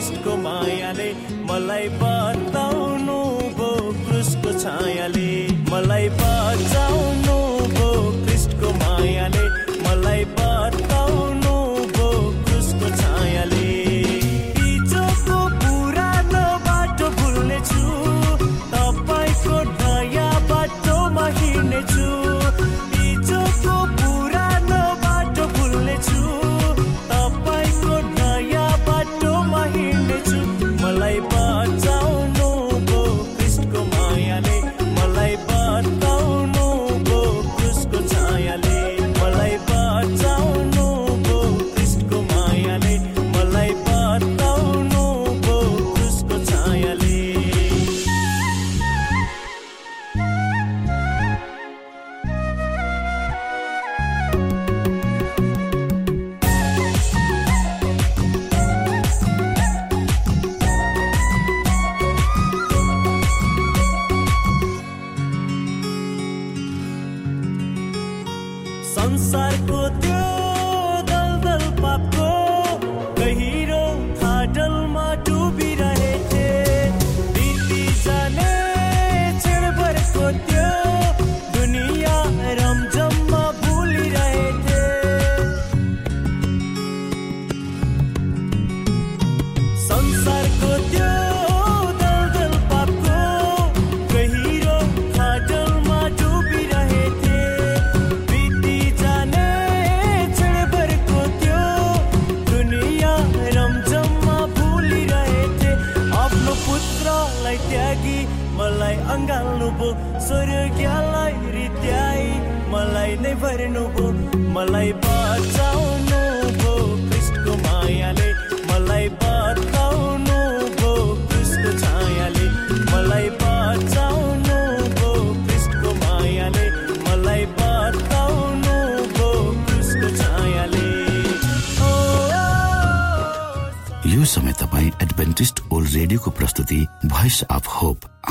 कृष्णको मायाले मलाई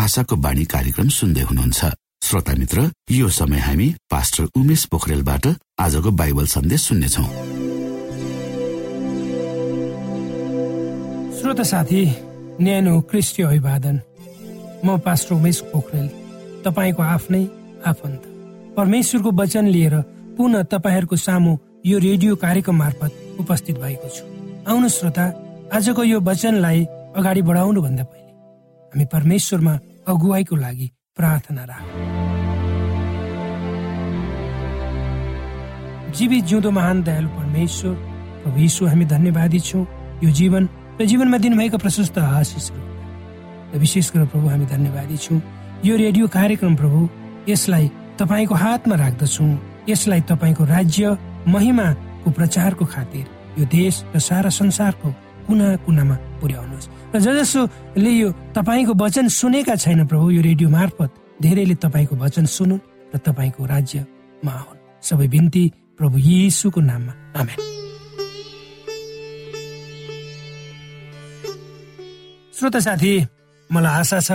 आशाको बाणी कार्यक्रम सुन्दै हुनुहुन्छ। श्रोता मित्र यो समय हामी पास्टर उमेश पोखरेलबाट आजको बाइबल सन्देश सुन्नेछौ। श्रोता साथी न्यानो क्रिस्टीय अभिवादन। म पास्टर उमेश पोखरेल तपाईँको आफ्नै आफन्त। परमेश्वरको वचन लिएर पुनः तपाईँहरूको सामु यो रेडियो कार्यक्रम मार्फत उपस्थित भएको छु। आउनु श्रोता आजको यो वचनलाई अगाडि बढाउनु भन्दा पहिले हामी परमेश्वरमा अगुवाईको लागि प्रार्थना राखौँ। जीवित जिउँदो महान दयालु परमेश्वर प्रभु यीशु हामी धन्यवादी छौँ। यो जीवन र जीवनमा दिनुभएका प्रशस्त आशिषहरू। विशेष गरेर प्रभु हामी धन्यवादी छौँ। यो रेडियो कार्यक्रम प्रभु यसलाई तपाईँको हातमा राख्दछौँ। यसलाई तपाईँको राज्य महिमाको प्रचारको खातिर यो देश र सारा संसारको कुना कुनामा पुर्याउनुहोस्। र ज जसोले यो तपाईँको वचन सुनेका छैन प्रभु यो रेडियो मार्फत धेरैले तपाईँको वचन सुनुन् र तपाईँको राज्यमा आउन्। सबै बिन्ती प्रभु यीशुको नाममा। आमेन। श्रोता साथी मलाई आशा छ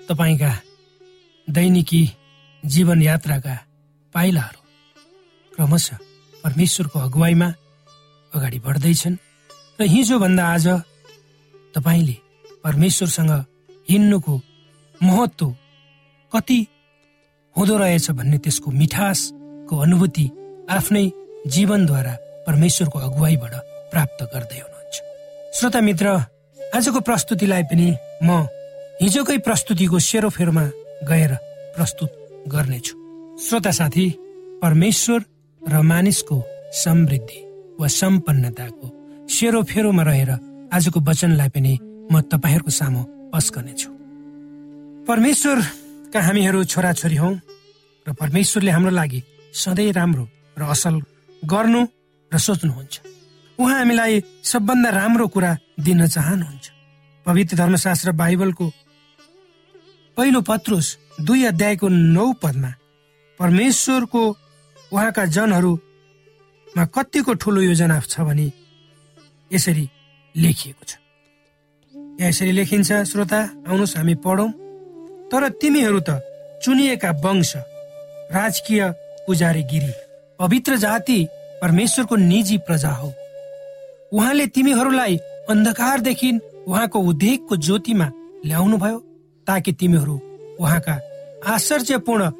तपाईँका दैनिकी जीवन यात्राका पाइलाहरू क्रमशः परमेश्वरको अगुवाईमा अगाडि बढ्दैछन्। र हिजोभन्दा आज तपाईँले परमेश्वरसँग हिँड्नुको महत्व कति हुँदो रहेछ भन्ने त्यसको मिठासको अनुभूति आफ्नै जीवनद्वारा परमेश्वरको अगुवाईबाट प्राप्त गर्दै हुनुहुन्छ। श्रोता मित्र आजको प्रस्तुतिलाई पनि म हिजोकै प्रस्तुतिको सेरोफेरोमा गएर प्रस्तुत गर्नेछु। श्रोता साथी परमेश्वर र मानिसको समृद्धि वा सम्पन्नताको सेरोफेरोमा रहेर आजको वचनलाई पनि म तपाईँहरूको सामु पस गर्नेछु परमेश्वरका हामीहरू छोराछोरी हौ र परमेश्वरले हाम्रो लागि सधैँ राम्रो र असल गर्नु र सोच्नुहुन्छ। उहाँ हामीलाई सबभन्दा राम्रो कुरा दिन चाहनुहुन्छ। पवित्र धर्मशास्त्र बाइबलको पहिलो पत्रुस दुई अध्यायको नौ पदमा परमेश्वरको उहाँका जनहरूमा कतिको ठुलो योजना छ भने यसरी लेखिएको छ। यहाँ यसरी लेखिन्छ श्रोता आउनुहोस् हामी पढौँ। तर तिमीहरू त चुनिएका वंश राजकीय पुजारी गिरी पवित्र जाति परमेश्वरको निजी प्रजा हो। उहाँले तिमीहरूलाई अन्धकारदेखि उहाँको उद्योगको ज्योतिमा ल्याउनु भयो ताकि तिमीहरू उहाँका आश्चर्यपूर्ण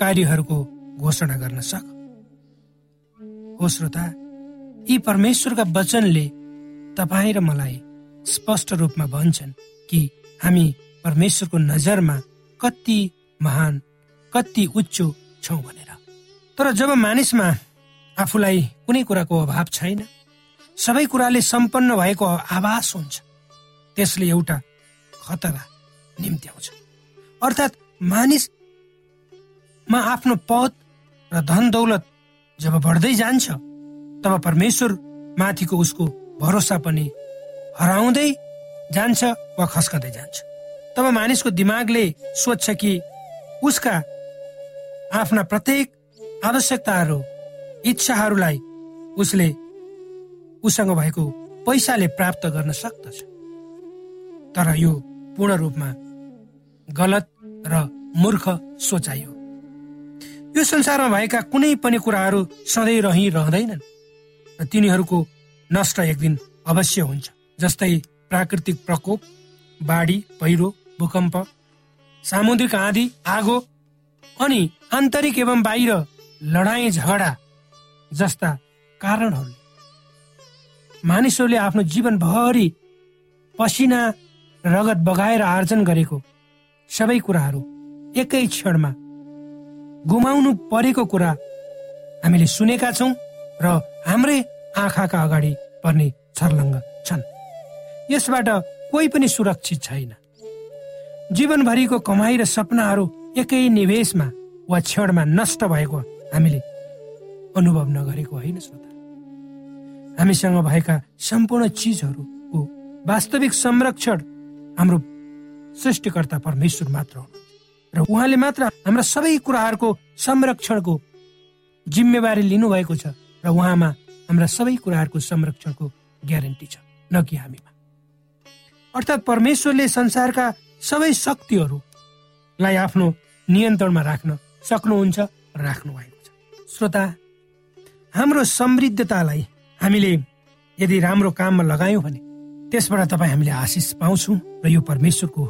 कार्यहरूको घोषणा गर्न सक। हो श्रोता यी परमेश्वरका वचनले तपाईँ र मलाई स्पष्ट रूपमा भन्छन् कि हामी परमेश्वरको नजरमा कति महान कति उच्च छौँ भनेर। तर जब मानिसमा आफूलाई कुनै कुराको अभाव छैन सबै कुराले सम्पन्न भएको आभास हुन्छ त्यसले एउटा खतरा निम्ति आउँछ अर्थात् मानिसमा आफ्नो पद र धन दौलत जब बढ्दै जान्छ तब परमेश्वर माथिको उसको भरोसा पनि हराउँदै जान्छ वा खस्कँदै जान्छ। तब मानिसको दिमागले सोध्छ कि उसका आफ्ना प्रत्येक आवश्यकताहरू इच्छाहरूलाई उसले उसँग भएको पैसाले प्राप्त गर्न सक्दछ। तर यो पूर्ण रूपमा गलत र मूर्ख सोचाइ हो। यो संसारमा भएका कुनै पनि कुराहरू सधैँ रहिरहँदैनन् र तिनीहरूको नष्ट एक दिन अवश्य हुन्छ। जस्तै प्राकृतिक प्रकोप बाढी पहिरो भूकम्प सामुद्रिक आँधी आगो अनि आन्तरिक एवं बाहिर लडाईँ झगडा जस्ता कारणहरूले मानिसहरूले आफ्नो जीवनभरि पसिना रगत बगाएर आर्जन गरेको सबै कुराहरू एकै क्षणमा गुमाउनु परेको कुरा हामीले सुनेका छौँ र हाम्रै आँखाका अगाडि पर्ने छर्लङ्ग छन्। यसबाट कोही पनि सुरक्षित छैन। जीवनभरिको कमाई र सपनाहरू एकै निवेशमा वा क्षणमा नष्ट भएको हामीले अनुभव नगरेको होइन श्रोता। हामीसँग भएका सम्पूर्ण चिजहरूको वास्तविक संरक्षण हाम्रो सृष्टिकर्ता परमेश्वर मात्र हो र उहाँले मात्र हाम्रा सबै कुराहरूको संरक्षणको जिम्मेवारी लिनुभएको छ र उहाँमा हाम्रा सबै कुराहरूको संरक्षणको ग्यारेन्टी छ न कि हामीमा? अर्थात् परमेश्वरले संसारका सबै शक्तिहरूलाई आफ्नो नियन्त्रणमा राख्न सक्नुहुन्छ राख्नु भएको छ। श्रोता हाम्रो समृद्धतालाई हामीले यदि राम्रो काममा लगायौँ भने त्यसबाट तपाईँ हामीले आशिष पाउँछौँ र यो परमेश्वरको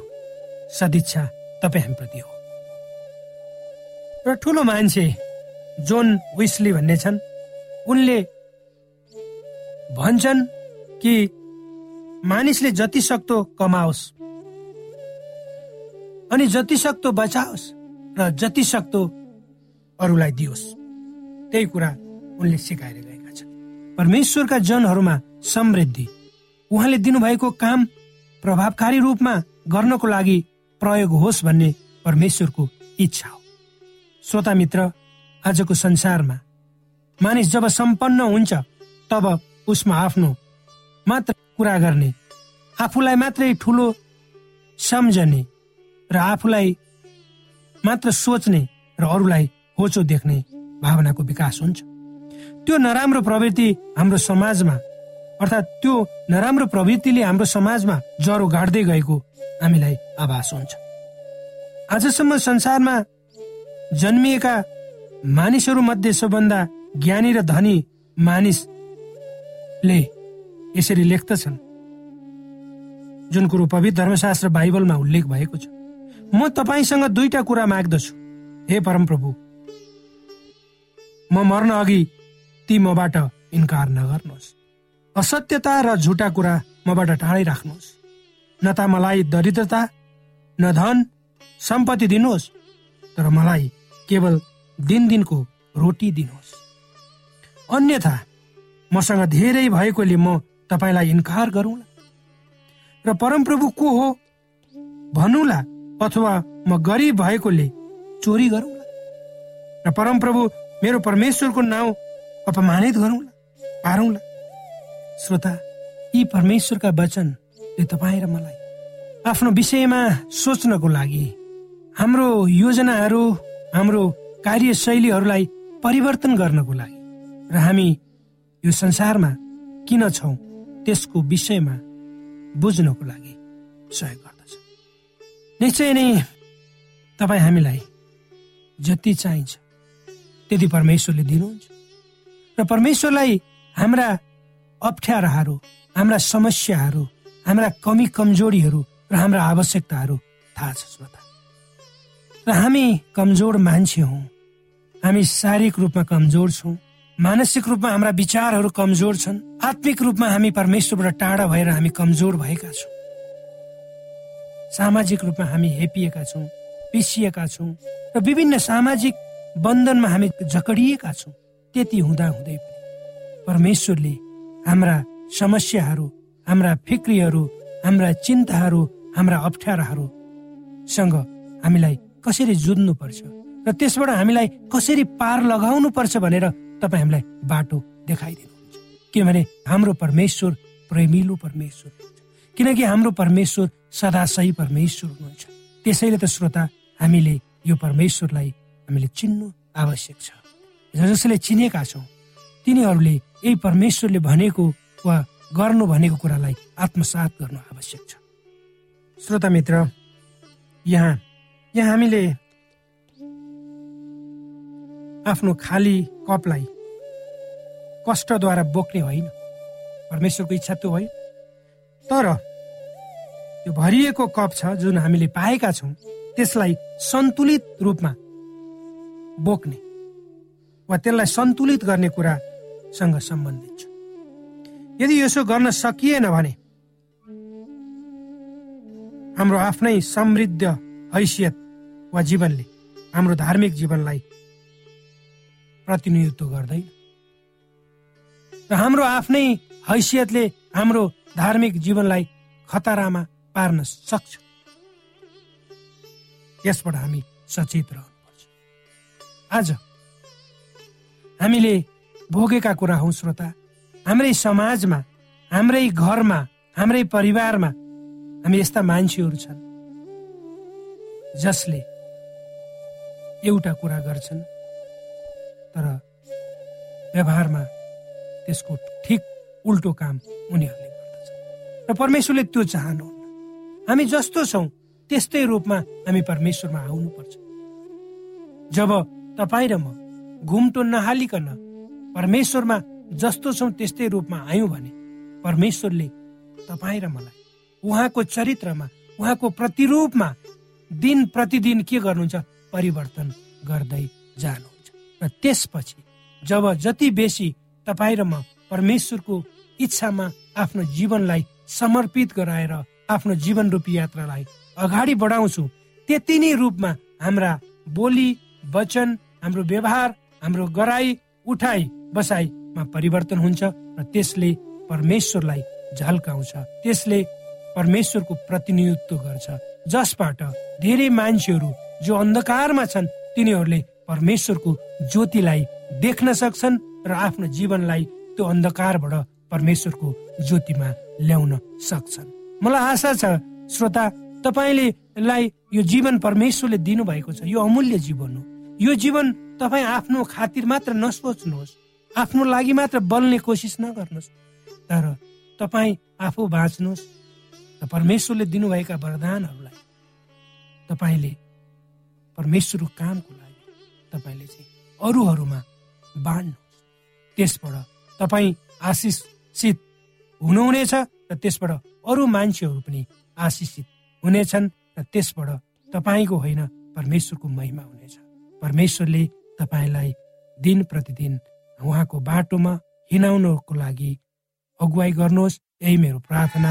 सदिच्छा तपाईँ हामीप्रति हो। र ठुलो मान्छे जोन विस्ली भन्ने छन् उनले भन्छन् कि मानिसले जति सक्दो कमाओस् अनि जति सक्दो बचाओस् र जति सक्दो अरूलाई दियोस्। त्यही कुरा उनले सिकाएर गएका छन्। परमेश्वरका जनहरूमा समृद्धि उहाँले दिनुभएको काम प्रभावकारी रूपमा गर्नको लागि प्रयोग होस् भन्ने परमेश्वरको इच्छा हो। श्रोता मित्र आजको संसारमा मानिस जब सम्पन्न हुन्छ तब उसमा आफ्नो मात्र कुरा गर्ने आफूलाई मात्रै ठुलो सम्झने र आफूलाई मात्र सोच्ने र अरूलाई होचो देख्ने भावनाको विकास हुन्छ। त्यो नराम्रो प्रवृत्ति हाम्रो समाजमा अर्थात् त्यो नराम्रो प्रवृत्तिले हाम्रो समाजमा ज्वरो गाड्दै गएको हामीलाई आभास हुन्छ। आजसम्म संसारमा जन्मिएका मानिसहरू मध्ये सबभन्दा ज्ञानी र धनी मानिसले यसरी लेख्दछन्। जुन कुरो पवित्र धर्मशास्त्र बाइबलमा उल्लेख भएको छ म तपाईँसँग दुईटा कुरा माग्दछु। हे परमप्रभु म मर्न अघि ती मबाट इन्कार नगर्नुहोस्। असत्यता र झुटा कुरा मबाट टाढै राख्नुहोस् न त मलाई दरिद्रता न धन सम्पत्ति दिनुहोस् तर मलाई केवल दिन दिनको रोटी दिनुहोस्। अन्यथा मसँग धेरै भएकोले म तपाईँलाई इन्कार गरौँला। र परमप्रभु को हो भनौँला अथवा म गरिब भएकोले चोरी गरौँला। र परमप्रभु मेरो परमेश्वरको नाउँ अपमानित गरौँला पारौँला। श्रोता यी परमेश्वरका वचनले तपाईँ र मलाई आफ्नो विषयमा सोच्नको लागि हाम्रो योजनाहरू हाम्रो कार्यशैलीहरूलाई परिवर्तन गर्नको लागि र हामी यो संसारमा किन छौँ त्यसको विषयमा बुझ्नको लागि सहयोग गर्दछ। निश्चय नै तपाईँ हामीलाई जति चाहिन्छ त्यति परमेश्वरले दिनुहुन्छ। र परमेश्वरलाई हाम्रा अप्ठ्याराहरू हाम्रा समस्याहरू हाम्रा कमी कमजोरीहरू र हाम्रा आवश्यकताहरू थाहा छ श्रोता। र हामी कमजोर मान्छे हौ। हामी शारीरिक रूपमा कमजोर छौँ। मानसिक रूपमा हाम्रा विचारहरू कमजोर छन्। आत्मिक रूपमा हामी परमेश्वरबाट टाढा भएर हामी कमजोर भएका छौँ। सामाजिक रूपमा हामी हेपिएका छौँ पिसिएका छौँ र विभिन्न सामाजिक बन्धनमा हामी जकडिएका छौँ। त्यति हुँदा हुँदै पनि परमेश्वरले हाम्रा समस्याहरू हाम्रा फिक्रीहरू हाम्रा चिन्ताहरू हाम्रा अप्ठ्याराहरूसँग हामीलाई कसरी जुझ्नुपर्छ र त्यसबाट हामीलाई कसरी पार लगाउनु पर्छ भनेर तपाईँ हामीलाई बाटो देखाइदिनुहुन्छ। किनभने हाम्रो परमेश्वर प्रेमिलो परमेश्वर किनकि हाम्रो परमेश्वर सदा सही परमेश्वर हुनुहुन्छ। त्यसैले त श्रोता हामीले यो परमेश्वरलाई हामीले चिन्नु आवश्यक छ। जसले चिनेका छौँ तिनीहरूले यही परमेश्वरले भनेको वा गर्नु भनेको कुरालाई आत्मसात गर्नु आवश्यक छ। श्रोता मित्र यहाँ यहाँ हामीले आफ्नो खाली कपलाई कष्टद्वारा बोक्ने होइन। परमेश्वरको इच्छा त्यो होइन। तर त्यो भरिएको कप छ जुन हामीले पाएका छौँ त्यसलाई सन्तुलित रूपमा बोक्ने वा त्यसलाई सन्तुलित गर्ने कुरासँग सम्बन्धित छ। यदि यसो गर्न सकिएन भने हाम्रो आफ्नै समृद्ध हैसियत वा जीवनले हाम्रो धार्मिक जीवनलाई प्रतिनिधित्व गर्दैन र हाम्रो आफ्नै हैसियतले हाम्रो धार्मिक जीवनलाई खतरामा पार्न सक्छ। यसबाट हामी सचेत रहनुपर्छ। आज हामीले भोगेका कुरा हौ श्रोता। हाम्रै समाजमा हाम्रै घरमा हाम्रै परिवारमा हामी यस्ता मान्छेहरू छन् जसले एउटा कुरा गर्छन्। तर व्यवहारमा त्यसको ठिक उल्टो काम उनीहरूले गर्दछ। र परमेश्वरले त्यो चाहनुहुन्न। हामी जस्तो छौँ त्यस्तै रूपमा हामी परमेश्वरमा आउनुपर्छ। जब तपाईँ र म घुम्टो नहालिकन परमेश्वरमा जस्तो छौँ त्यस्तै रूपमा आयौँ भने परमेश्वरले तपाईँ र मलाई उहाँको चरित्रमा उहाँको प्रतिरूपमा दिन प्रतिदिन के गर्नुहुन्छ? परिवर्तन गर्दै जानुहुन्छ र त्यसपछि जब जति बेसी तपाईँ र म परमेश्वरको इच्छामा आफ्नो जीवनलाई समर्पित गराएर आफ्नो जीवन रूपी यात्रालाई अगाडि बढाउँछु त्यति नै रूपमा हाम्रा बोली वचन हाम्रो व्यवहार हाम्रो गराई उठाइ बसाइमा परिवर्तन हुन्छ र त्यसले परमेश्वरलाई झल्काउँछ। त्यसले परमेश्वरको प्रतिनिधित्व गर्छ। जसबाट धेरै मान्छेहरू जो अन्धकारमा छन् तिनीहरूले परमेश्वरको ज्योतिलाई देख्न सक्छन् र आफ्नो जीवनलाई त्यो अन्धकारबाट परमेश्वरको ज्योतिमा ल्याउन सक्छन्। मलाई आशा छ श्रोता तपाईँले लाई यो जीवन परमेश्वरले दिनुभएको छ। यो अमूल्य जीवन हो। यो जीवन तपाईँ आफ्नो खातिर मात्र नसोच्नुहोस्। आफ्नो लागि मात्र बल्ने कोसिस नगर्नुहोस्। तर तपाईँ आफू बाँच्नुहोस् र परमेश्वरले दिनुभएका वरदानहरूलाई तपाईँले परमेश्वरको कामको लागि तपाईँले चाहिँ अरूहरूमा बाँड्नुहोस्। त्यसबाट तपाईँ आशिषित हुनुहुनेछ र त्यसबाट अरू मान्छेहरू पनि आशिषित हुनेछन् र त्यसबाट तपाईँको होइन परमेश्वरको महिमा हुनेछ। परमेश्वरले तपाईँलाई दिन प्रतिदिन उहाँको बाटोमा हिँडाउनको लागि अगुवाई गर्नुहोस्। यही मेरो प्रार्थना।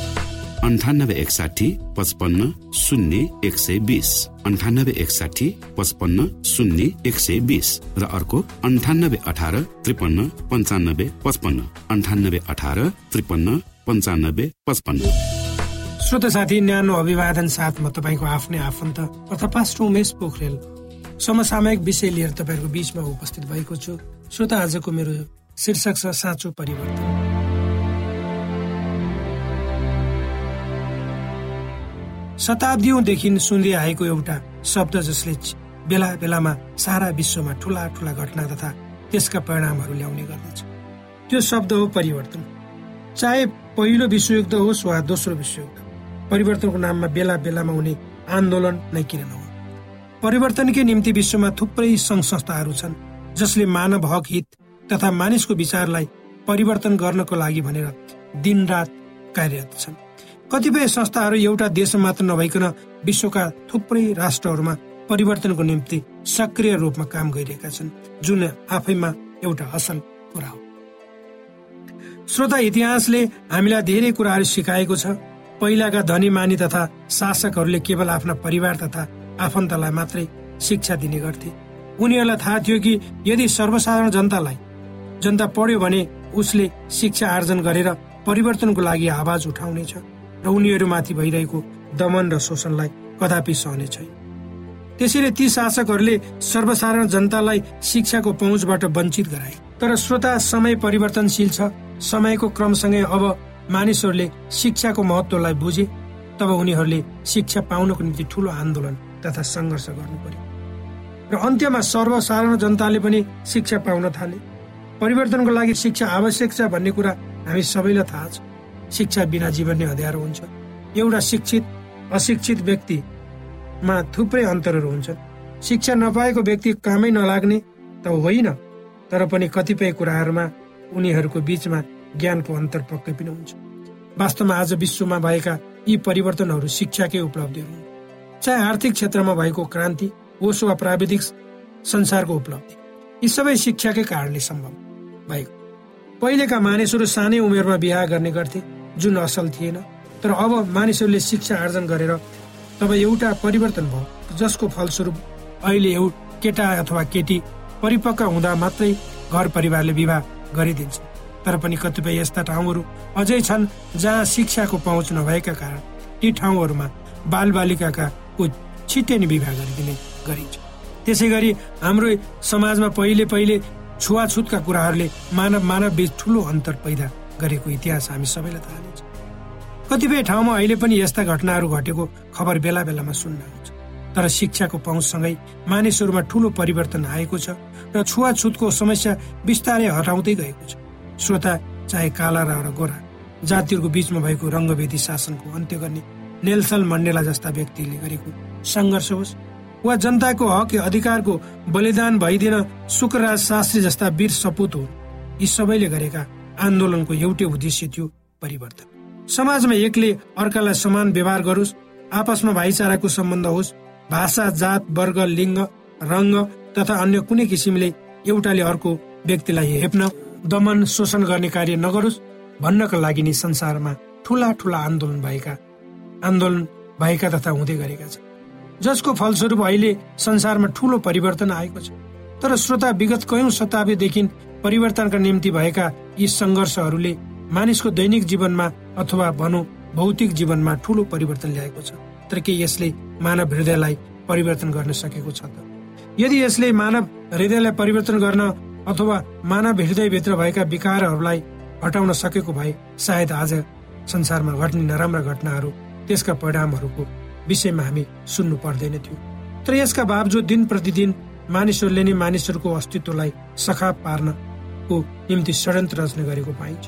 अन्ठानब्बे एकसाठी पचपन्न शून्य एक सय बिस अन्ठानब्बे एकसाठी पचपन्न शून्य एक सय बिस र अर्को अन्ठानब्बे अठार त्रिपन्न पन्चानब्बे पचपन्न. अन्ठानब्बे अठार त्रिपन्न पन्चानब्बे पचपन्न. श्रोत साथी न्यानो अभिवादन साथमा तपाईँको आफ्नै आफन्त उमेश पोखरेल। समसामयिक विषय लिएर तपाईँहरूको बिचमा उपस्थित भएको छु। श्रोता आजको मेरो शीर्षक छ साँचो परिवर्तन। शताब्दीदेखि सुन्दै आएको एउटा शब्द जसले बेला बेलामा सारा विश्वमा ठुला ठुला घटना तथा त्यसका परिणामहरू ल्याउने गर्दछ। त्यो शब्द हो परिवर्तन। चाहे पहिलो विश्वयुद्ध होस् वा दोस्रो विश्वयुद्ध परिवर्तनको नाममा बेला बेलामा हुने आन्दोलन नै किन नहो परिवर्तनकै निम्ति विश्वमा थुप्रै सङ्घ संस्थाहरू छन् जसले मानव हक हित तथा मानिसको विचारलाई परिवर्तन गर्नको लागि भनेर दिनरात कार्यरत छन्। कतिपय संस्थाहरू एउटा देशमा मात्र नभइकन विश्वका थुप्रै राष्ट्रहरूमा परिवर्तनको निम्ति सक्रिय रूपमा काम गरिरहेका छन् जुन आफैमा एउटा असल कुरा हो। श्रोता इतिहासले हामीलाई धेरै कुराहरू सिकाएको छ। पहिलाका धनी मानी तथा शासकहरूले केवल आफ्ना परिवार तथा आफन्तलाई मात्रै शिक्षा दिने गर्थे। उनीहरूलाई थाहा थियो कि यदि सर्वसाधारण जनतालाई जनता पढ्यो भने उसले शिक्षा आर्जन गरेर परिवर्तनको लागि आवाज उठाउनेछ। र उनीहरूमाथि भइरहेको दमन र शोषणलाई कदापि सहने छैन। त्यसैले ती शासकहरूले सर्वसाधारण जनतालाई शिक्षाको पहुँचबाट वञ्चित गराए। तर श्रोता समय परिवर्तनशील छ। समयको क्रमसँगै अब मानिसहरूले शिक्षाको महत्वलाई बुझे तब उनीहरूले शिक्षा पाउनको निम्ति ठूलो आन्दोलन तथा सङ्घर्ष गर्नु पर्यो। र अन्त्यमा सर्वसाधारण जनताले पनि शिक्षा पाउन थाले। परिवर्तनको लागि शिक्षा आवश्यक छ भन्ने कुरा हामी सबैलाई थाहा छ। शिक्षा बिना जीवन नै अँध्यारो हुन्छ। एउटा शिक्षित अशिक्षित व्यक्तिमा थुप्रै अन्तरहरू हुन्छन्। शिक्षा नपाएको व्यक्ति कामै नलाग्ने त होइन तर पनि कतिपय कुराहरूमा उनीहरूको बीचमा ज्ञानको अन्तर पक्कै पनि हुन्छ। वास्तवमा आज विश्वमा भएका यी परिवर्तनहरू शिक्षाकै उपलब्धिहरू हुन्। चाहे आर्थिक क्षेत्रमा भएको क्रान्ति होस् वा प्राविधिक संसारको उपलब्धि यी सबै शिक्षाकै कारणले सम्भव भएको। पहिलेका मानिसहरू सानै उमेरमा बिहा गर्ने गर्थे जुन असल थिएन तर अब मानिसहरूले शिक्षा आर्जन गरेर तब एउटा परिवर्तन भयो जसको फलस्वरूप अहिले एउटा केटा अथवा केटी परिपक्व हुँदा मात्रै घर परिवारले विवाह गरिदिन्छ। तर पनि कतिपय यस्ता ठाउँहरू अझै छन् जहाँ शिक्षाको पहुँच नभएका कारण ती ठाउँहरूमा बाल बालिकाका छिट्टै नै विवाह गरिदिने गरिन्छ। त्यसै गरी हाम्रो समाजमा पहिले पहिले छुवाछुतका कुराहरूले मानव मानव बीच ठुलो अन्तर पैदा गरेको इतिहास हामी सबैलाई थाहा नै छ। कतिपय ठाउँमा अहिले पनि यस्ता घटनाहरू घटेको खबर बेला बेलामा सुन्न आउँछ तर शिक्षाको पहुँचसँगै मानिसहरूमा ठूलो परिवर्तन आएको छ र छुवाछुतको समस्या बिस्तारै हटाउँदै गएको छ। श्रोता चाहे काला र गोरा जातिहरूको बीचमा भएको रङ्गभेदी शासनको अन्त्य गर्ने नेल्सन मण्डेला जस्ता व्यक्तिले गरेको सङ्घर्ष होस् वा जनताको हक अधिकारको बलिदान भइदिन शुक्रराज शास्त्री जस्ता वीर सपुत हो यी सबैले गरेका आन्दोलनको एउटै उद्देश्य थियो परिवर्तन। समाजमा एकले अर्कालाई समान व्यवहार गरोस् आपसमा भाइचाराको सम्बन्ध होस् भाषा जात वर्ग लिङ्ग रङ्ग तथा अन्य कुनै किसिमले एउटाले अर्को व्यक्तिलाई हेप्न दमन शोषण गर्ने कार्य नगरोस् भन्नका लागि नै संसारमा ठुला ठुला आन्दोलन भएका आन्दोलन भएका तथा हुँदै गरेका छन्। जसको फलस्वरूप अहिले संसारमा ठुलो परिवर्तन आएको छ। तर श्रोता विगत कयौं शताब्दीदेखि परिवर्तनका निम्ति भएका यी सङ्घर्षहरूले मानिसको दैनिक जीवनमा अथवा भनौँ भौतिक जीवनमा ठूलो परिवर्तन ल्याएको छ। तर के यसले मानव हृदयलाई परिवर्तन गर्न सकेको छ त? यदि यसले मानव हृदयलाई परिवर्तन गर्न अथवा मानव हृदयभित्र भएका विकारहरूलाई हटाउन सकेको भए सायद आज संसारमा घट्ने नराम्रा घटनाहरू त्यसका परिणामहरूको विषयमा हामी सुन्नु पर्दैन थियो। तर यसका बावजुद दिन प्रतिदिन मानिसहरूले नै मानिसहरूको अस्तित्वलाई सखा पार्नको निम्ति षड्यन्त्र रचना गरेको पाइन्छ।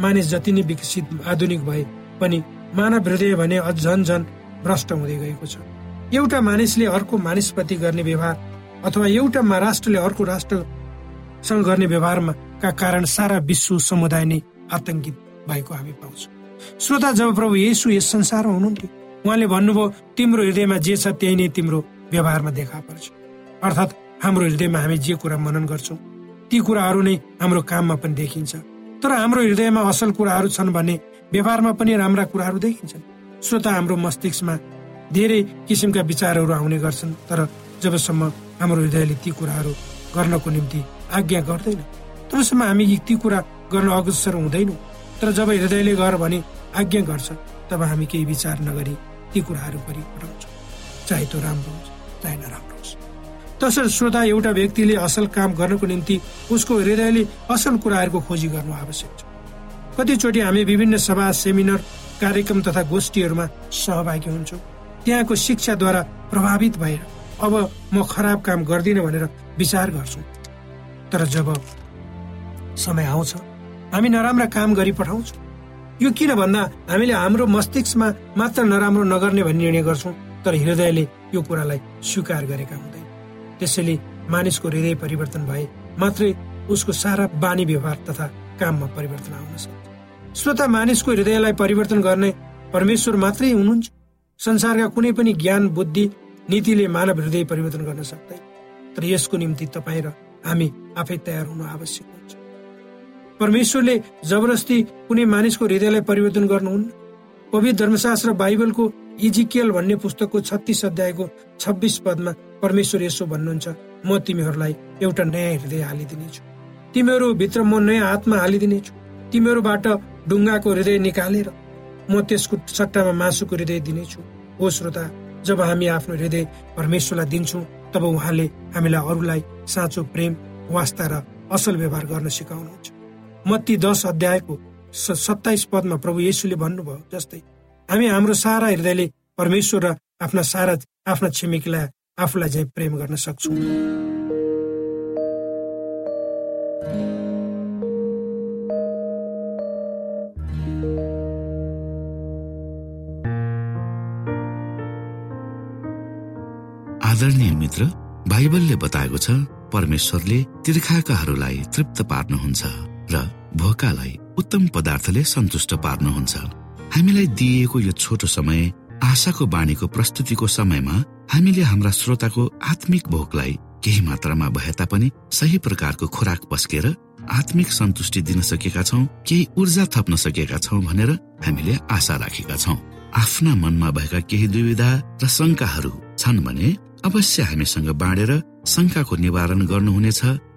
मानिस जति नै विकसित आधुनिक भए पनि मानव हृदय भने झन झन भ्रष्ट हुँदै गएको छ। एउटा मानिसले अर्को मानिसप्रति गर्ने व्यवहार अथवा एउटा राष्ट्रले अर्को राष्ट्रसँग गर्ने व्यवहारमा का कारण सारा विश्व समुदाय नै आतंकित भएको हामी पाउँछौँ। श्रोता जब प्रभु येसु यस संसारमा हुनुहुन्थ्यो उहाँले भन्नुभयो तिम्रो हृदयमा जे छ त्यही नै तिम्रो व्यवहारमा देखा पर्छ। अर्थात् हाम्रो हृदयमा हामी जे कुरा मनन गर्छौँ ती कुराहरू नै हाम्रो काममा पनि देखिन्छ। तर हाम्रो हृदयमा असल कुराहरू छन् भने व्यवहारमा पनि राम्रा कुराहरू देखिन्छन्। श्रोता हाम्रो मस्तिष्कमा धेरै किसिमका विचारहरू आउने गर्छन् तर जबसम्म हाम्रो हृदयले ती कुराहरू गर्नको निम्ति आज्ञा गर्दैन तबसम्म हामी ती कुरा गर्न अग्रसर हुँदैनौँ। तर जब हृदयले गर भने आज्ञा गर्छ तब हामी केही विचार नगरी ती कुराहरू गरी पठाउँछौँ चाहे त्यो राम्रो होस् चाहे नराम्रो तसर्थ श्रोता एउटा व्यक्तिले असल काम गर्नको निम्ति उसको हृदयले असल कुराहरूको खोजी गर्नु आवश्यक छ। कतिचोटि हामी विभिन्न सभा सेमिनार कार्यक्रम तथा गोष्ठीहरूमा सहभागी हुन्छौँ। त्यहाँको शिक्षाद्वारा प्रभावित भएर अब म खराब काम गर्दिनँ भनेर विचार गर्छु। तर जब समय आउँछ हामी नराम्रा काम गरी पठाउँछौँ यो किन भन्दा हामीले हाम्रो मस्तिष्कमा मात्र नराम्रो नगर्ने भन्ने निर्णय गर्छौँ तर हृदयले यो कुरालाई स्वीकार गरेका हुँदैन। त्यसैले मानिसको हृदय परिवर्तन भए मात्रै उसको सारा बानी व्यवहार तथा काममा परिवर्तन आउन सक्छ। श्रोता मानिसको हृदयलाई परिवर्तन गर्ने परमेश्वर मात्रै हुनुहुन्छ? संसारका कुनै पनि ज्ञान बुद्धि नीतिले मानव हृदय परिवर्तन गर्न सक्दैन। तर यसको निम्ति तपाईँ र हामी आफै तयार हुनु आवश्यक हुन्छ। परमेश्वरले जबरजस्ती कुनै मानिसको हृदयलाई परिवर्तन गर्नुहुन्न? पवित्र धर्मशास्त्र बाइबलको इजिकेल भन्ने पुस्तकको छत्तिस अध्यायको छब्बिस पदमा परमेश्वर यसो भन्नुहुन्छ म तिमीहरूलाई एउटा नयाँ हृदय हालिदिनेछु। तिमीहरू भित्र म नयाँ आत्मा हालिदिनेछु। तिमीहरूबाट ढुङ्गाको हृदय निकालेर म त्यसको सट्टामा मासुको हृदय दिनेछु। हो श्रोता जब हामी आफ्नो हृदय परमेश्वरलाई दिन्छौँ तब उहाँले हामीलाई अरूलाई साँचो प्रेम वास्ता र असल व्यवहार गर्न सिकाउनुहुन्छ। मत्ती दश अध्यायको सत्ताइस पदमा प्रभु येसुले भन्नुभयो जस्तै हामी हाम्रो सारा हृदयले परमेश्वर र आफ्ना सारा आफ्ना छिमेकीलाई आफूलाई चाहिँ प्रेम गर्न सक्छौँ। आदरणीय मित्र बाइबलले बताएको छ परमेश्वरले तीर्खाकाहरूलाई तृप्त पार्नुहुन्छ र भोकालाई उत्तम पदार्थले सन्तुष्ट पार्नुहुन्छ। हामीलाई दिइएको यो छोटो समय आशाको बाणीको प्रस्तुतिको समयमा हामीले हाम्रा श्रोताको आत्मिक भोकलाई केही मात्रामा भए तापनि सही प्रकारको खोराक पस्केर आत्मिक सन्तुष्टि दिन सकेका छौँ केही ऊर्जा थप्न सकेका छौँ भनेर हामीले आशा राखेका छौँ। आफ्ना मनमा भएका केही दुविधा र शङ्काहरू छन् भने अवश्य हामीसँग बाँडेर शङ्काको निवारण गर्नुहुनेछ।